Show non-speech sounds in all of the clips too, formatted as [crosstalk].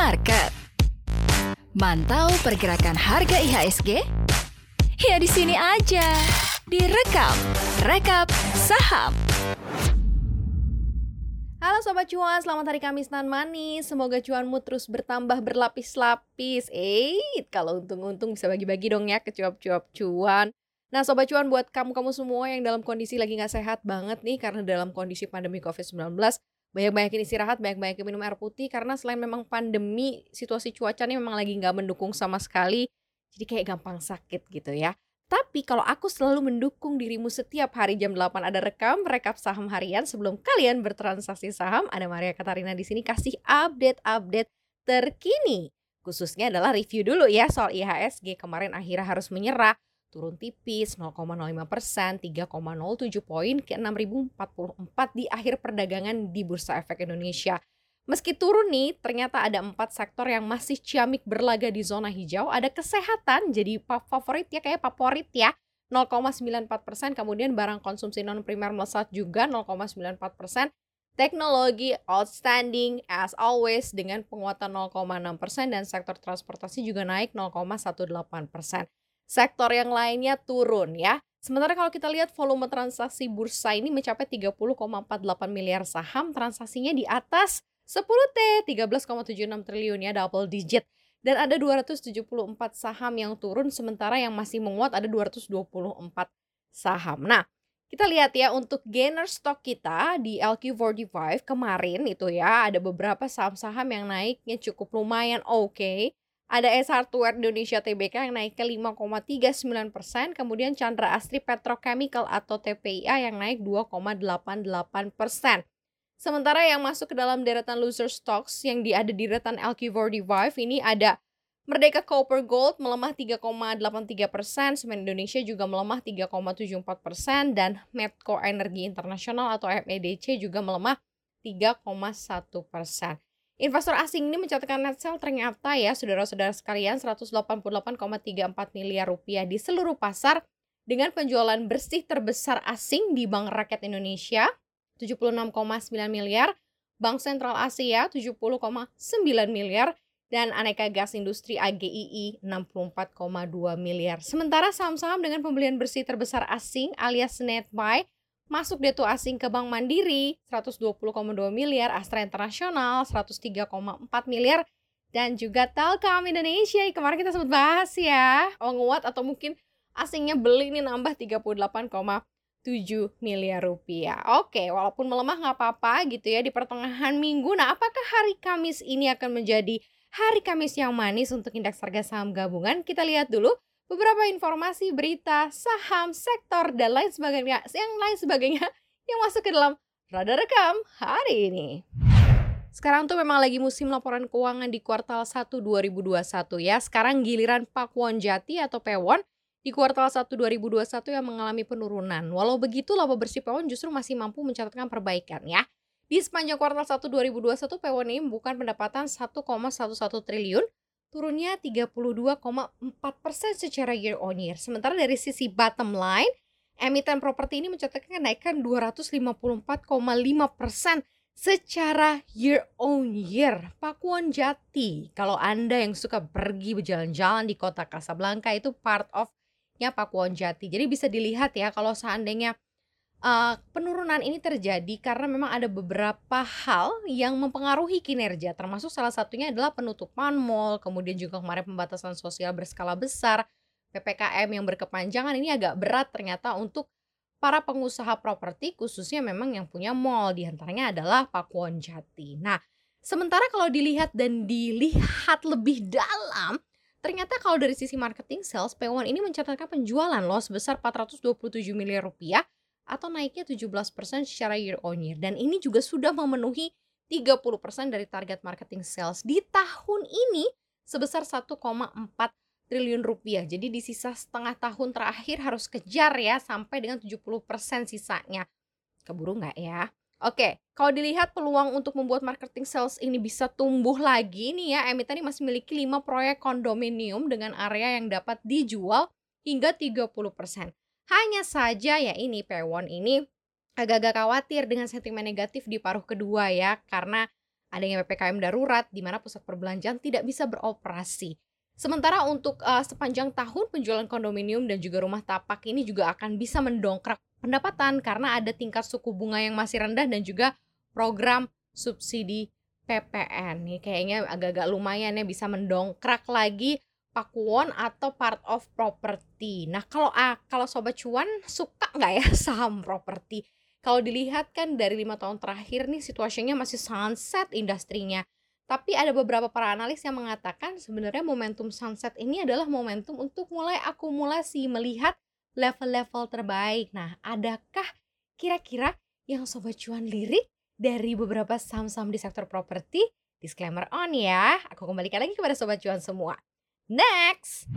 Market. Mantau pergerakan harga IHSG? Ya di sini aja. Direkap, rekap saham. Halo Sobat Cuan, selamat hari Kamis nan manis. Semoga cuanmu terus bertambah berlapis-lapis. Eh, kalau untung-untung bisa bagi-bagi dong ya ke cuap-cuap cuan. Nah Sobat Cuan buat kamu-kamu semua yang dalam kondisi lagi nggak sehat banget nih karena dalam kondisi pandemi COVID-19 banyak-banyakin istirahat, banyak-banyakin minum air putih karena selain memang pandemi, situasi cuacanya memang lagi nggak mendukung sama sekali, jadi kayak gampang sakit gitu ya. Tapi kalau aku selalu mendukung dirimu setiap hari jam 8 ada rekam, rekap saham harian sebelum kalian bertransaksi saham, ada Maria Katarina di sini kasih update-update terkini. Khususnya adalah review dulu ya soal IHSG kemarin akhirnya harus menyerah turun tipis 0,05 persen 3,07 poin ke 6.044 di akhir perdagangan di Bursa Efek Indonesia. Meski turun nih, ternyata ada empat sektor yang masih ciamik berlaga di zona hijau. Ada kesehatan, jadi favorit ya kayak favorit ya. 0,94 persen, kemudian barang konsumsi non primer melesat juga 0,94 persen. Teknologi outstanding as always dengan penguatan 0,6 persen dan sektor transportasi juga naik 0,18 persen sektor yang lainnya turun ya. Sementara kalau kita lihat volume transaksi bursa ini mencapai 30,48 miliar saham, transaksinya di atas 10T, 13,76 triliun ya, double digit. Dan ada 274 saham yang turun, sementara yang masih menguat ada 224 saham. Nah, kita lihat ya untuk gainer stock kita di LQ45 kemarin itu ya, ada beberapa saham-saham yang naiknya cukup lumayan oke. Okay ada S Hardware Indonesia TBK yang naik ke 5,39 persen, kemudian Chandra Astri Petrochemical atau TPIA yang naik 2,88 persen. Sementara yang masuk ke dalam deretan loser stocks yang ada di deretan LQ45 ini ada Merdeka Copper Gold melemah 3,83 persen, Semen Indonesia juga melemah 3,74 persen, dan Medco Energi Internasional atau MEDC juga melemah 3,1 persen. Investor asing ini mencatatkan net sale ternyata ya saudara-saudara sekalian 188,34 miliar rupiah di seluruh pasar dengan penjualan bersih terbesar asing di Bank Rakyat Indonesia 76,9 miliar, Bank Sentral Asia 70,9 miliar, dan Aneka Gas Industri AGII 64,2 miliar. Sementara saham-saham dengan pembelian bersih terbesar asing alias net buy masuk deh tuh asing ke Bank Mandiri 120,2 miliar, Astra Internasional 103,4 miliar, dan juga Telkom Indonesia kemarin kita sempat bahas ya menguat atau mungkin asingnya beli ini nambah 38,7 miliar rupiah. Oke, walaupun melemah nggak apa-apa gitu ya di pertengahan minggu. Nah, apakah hari Kamis ini akan menjadi hari Kamis yang manis untuk indeks harga saham gabungan? Kita lihat dulu beberapa informasi, berita, saham, sektor, dan lain sebagainya, yang lain sebagainya [laughs] yang masuk ke dalam Radar Rekam hari ini. Sekarang tuh memang lagi musim laporan keuangan di kuartal 1 2021 ya. Sekarang giliran Pakuan Jati atau Pewon di kuartal 1 2021 yang mengalami penurunan. Walau begitu, laba bersih Pewon justru masih mampu mencatatkan perbaikan ya. Di sepanjang kuartal 1 2021, Pewon ini bukan pendapatan 1,11 triliun, turunnya 32,4% secara year on year. Sementara dari sisi bottom line, emiten properti ini mencatatkan kenaikan 254,5% secara year on year. Pakuan Jati, kalau Anda yang suka pergi berjalan-jalan di kota Casablanca itu part of Pakuan Jati. Jadi bisa dilihat ya kalau seandainya uh, penurunan ini terjadi karena memang ada beberapa hal yang mempengaruhi kinerja, termasuk salah satunya adalah penutupan mall, kemudian juga kemarin pembatasan sosial berskala besar, PPKM yang berkepanjangan ini agak berat ternyata untuk para pengusaha properti khususnya memang yang punya mall di antaranya adalah Pakuan Jati. Nah, sementara kalau dilihat dan dilihat lebih dalam, ternyata kalau dari sisi marketing sales, P1 ini mencatatkan penjualan loh sebesar 427 miliar rupiah atau naiknya 17% secara year on year. Dan ini juga sudah memenuhi 30% dari target marketing sales di tahun ini sebesar 1,4 triliun rupiah. Jadi di sisa setengah tahun terakhir harus kejar ya sampai dengan 70% sisanya. Keburu nggak ya? Oke, kalau dilihat peluang untuk membuat marketing sales ini bisa tumbuh lagi nih ya, emiten ini masih memiliki 5 proyek kondominium dengan area yang dapat dijual hingga 30%. Hanya saja ya ini Pewon ini agak-agak khawatir dengan sentimen negatif di paruh kedua ya karena adanya PPKM darurat di mana pusat perbelanjaan tidak bisa beroperasi. Sementara untuk uh, sepanjang tahun penjualan kondominium dan juga rumah tapak ini juga akan bisa mendongkrak pendapatan karena ada tingkat suku bunga yang masih rendah dan juga program subsidi PPN nih kayaknya agak-agak lumayan ya bisa mendongkrak lagi pakuwon atau part of property. Nah kalau ah, kalau sobat cuan suka nggak ya [laughs] saham properti? Kalau dilihat kan dari lima tahun terakhir nih situasinya masih sunset industrinya. Tapi ada beberapa para analis yang mengatakan sebenarnya momentum sunset ini adalah momentum untuk mulai akumulasi melihat level-level terbaik. Nah, adakah kira-kira yang sobat cuan lirik dari beberapa saham-saham di sektor properti? Disclaimer on ya. Aku kembalikan lagi kepada sobat cuan semua. Next.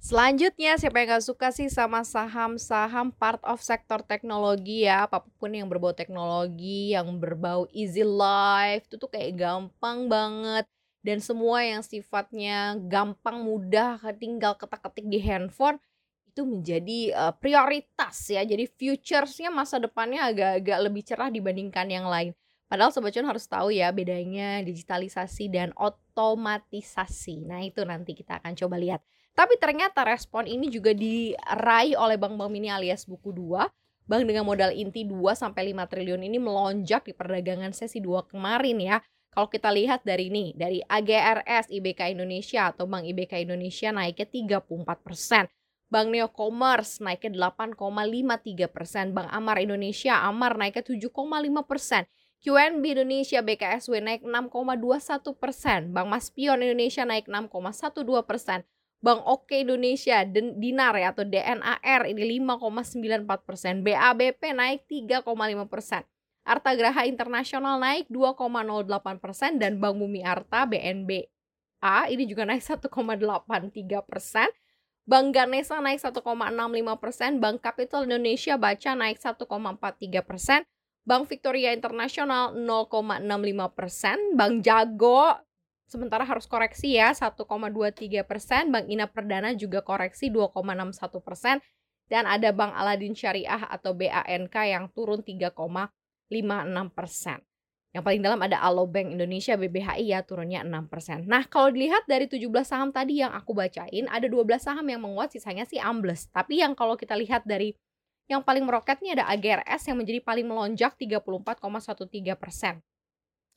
Selanjutnya, siapa yang gak suka sih sama saham-saham part of sektor teknologi ya, apa pun yang berbau teknologi, yang berbau easy life, itu tuh kayak gampang banget. Dan semua yang sifatnya gampang, mudah, tinggal ketik-ketik di handphone, itu menjadi uh, prioritas ya. Jadi futuresnya masa depannya agak-agak lebih cerah dibandingkan yang lain. Padahal Sobat Cuan harus tahu ya bedanya digitalisasi dan otomatisasi. Nah itu nanti kita akan coba lihat. Tapi ternyata respon ini juga diraih oleh bank-bank mini alias buku 2. Bank dengan modal inti 2 sampai 5 triliun ini melonjak di perdagangan sesi 2 kemarin ya. Kalau kita lihat dari ini, dari AGRS IBK Indonesia atau Bank IBK Indonesia naiknya 34 persen. Bank Neo Commerce naiknya 8,53 persen. Bank Amar Indonesia Amar naiknya 7,5 persen. QNB Indonesia BKSW naik 6,21 persen. Bank Maspion Indonesia naik 6,12 persen. Bank Oke Indonesia Dinar ya atau DNAR ini 5,94 persen, BABP naik 3,5 persen, Arta Graha Internasional naik 2,08 persen dan Bank Bumi Arta BNBA ini juga naik 1,83 persen. Bank Ganesa naik 1,65 persen, Bank Kapital Indonesia Baca naik 1,43 persen, Bank Victoria Internasional 0,65 persen, Bank Jago sementara harus koreksi ya 1,23 persen. Bank Ina Perdana juga koreksi 2,61 persen. Dan ada Bank Aladin Syariah atau BANK yang turun 3,56 persen. Yang paling dalam ada Alobank Indonesia BBHI ya turunnya 6 persen. Nah kalau dilihat dari 17 saham tadi yang aku bacain, ada 12 saham yang menguat, sisanya sih ambles. Tapi yang kalau kita lihat dari yang paling meroket nih ada AGRS yang menjadi paling melonjak 34,13 persen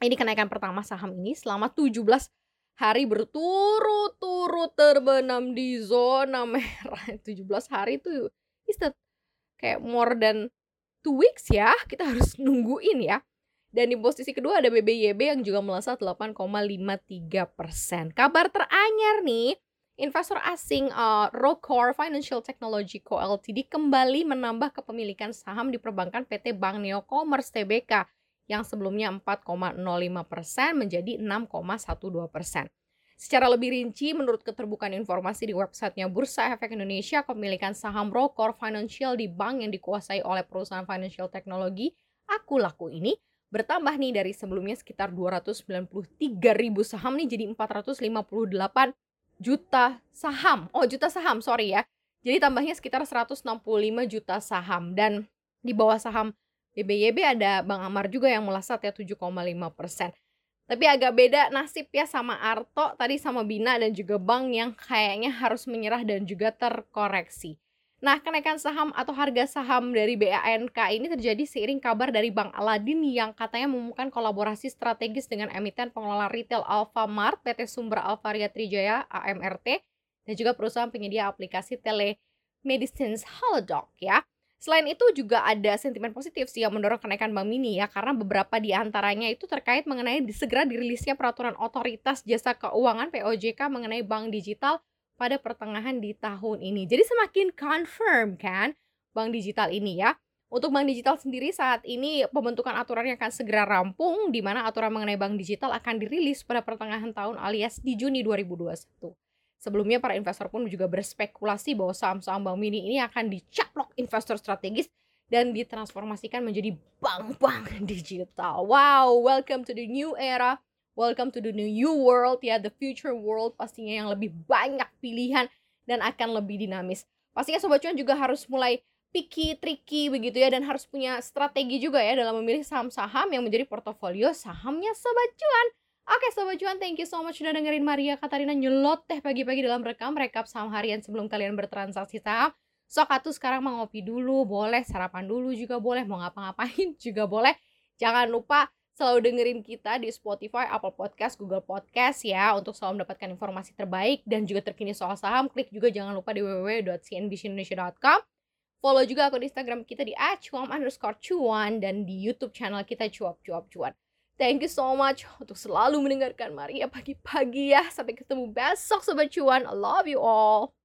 ini kenaikan pertama saham ini selama 17 hari berturut-turut terbenam di zona [laughs] merah. 17 hari itu is kayak more than two weeks ya. Kita harus nungguin ya. Dan di posisi kedua ada BBYB yang juga melesat 8,53 persen. Kabar teranyar nih, investor asing uh, Rockcore Financial Technology Co. Ltd kembali menambah kepemilikan saham di perbankan PT Bank Neo Commerce Tbk yang sebelumnya 4,05% menjadi 6,12%. Secara lebih rinci, menurut keterbukaan informasi di websitenya Bursa Efek Indonesia, kepemilikan saham Rockcore Financial di bank yang dikuasai oleh perusahaan financial teknologi Aku Laku ini bertambah nih dari sebelumnya sekitar 293 ribu saham nih jadi 458 juta saham. Oh, juta saham, sorry ya. Jadi tambahnya sekitar 165 juta saham dan di bawah saham BBYB ada Bang Amar juga yang melesat ya 7,5 persen. Tapi agak beda nasib ya sama Arto tadi sama Bina dan juga Bang yang kayaknya harus menyerah dan juga terkoreksi. Nah, kenaikan saham atau harga saham dari BANK ini terjadi seiring kabar dari Bank Aladin yang katanya menemukan kolaborasi strategis dengan emiten pengelola retail Alfamart, PT Sumber Alvaria Trijaya, AMRT, dan juga perusahaan penyedia aplikasi telemedicine Halodoc ya. Selain itu juga ada sentimen positif sih yang mendorong kenaikan Bank Mini ya karena beberapa di antaranya itu terkait mengenai segera dirilisnya peraturan otoritas jasa keuangan POJK mengenai bank digital pada pertengahan di tahun ini. Jadi semakin confirm kan bank digital ini ya. Untuk bank digital sendiri saat ini pembentukan aturannya akan segera rampung di mana aturan mengenai bank digital akan dirilis pada pertengahan tahun alias di Juni 2021. Sebelumnya para investor pun juga berspekulasi bahwa saham-saham Bank Mini ini akan dicaplok investor strategis dan ditransformasikan menjadi bank-bank digital. Wow, welcome to the new era. Welcome to the new world ya, the future world pastinya yang lebih banyak pilihan dan akan lebih dinamis. Pastinya Sobat Cuan juga harus mulai picky, tricky begitu ya dan harus punya strategi juga ya dalam memilih saham-saham yang menjadi portofolio sahamnya Sobat Cuan. Oke Sobat Cuan, thank you so much sudah dengerin Maria Katarina nyelot teh pagi-pagi dalam rekam rekap saham harian sebelum kalian bertransaksi saham. Sok atuh sekarang mau ngopi dulu, boleh sarapan dulu juga boleh, mau ngapa-ngapain [laughs] juga boleh. Jangan lupa selalu dengerin kita di Spotify, Apple Podcast, Google Podcast ya untuk selalu mendapatkan informasi terbaik dan juga terkini soal saham. Klik juga jangan lupa di www.cnbcindonesia.com Follow juga akun Instagram kita di @cuam underscore cuan dan di YouTube channel kita cuap cuap cuan. Thank you so much untuk selalu mendengarkan Maria pagi-pagi ya. Sampai ketemu besok Sobat Cuan. I love you all.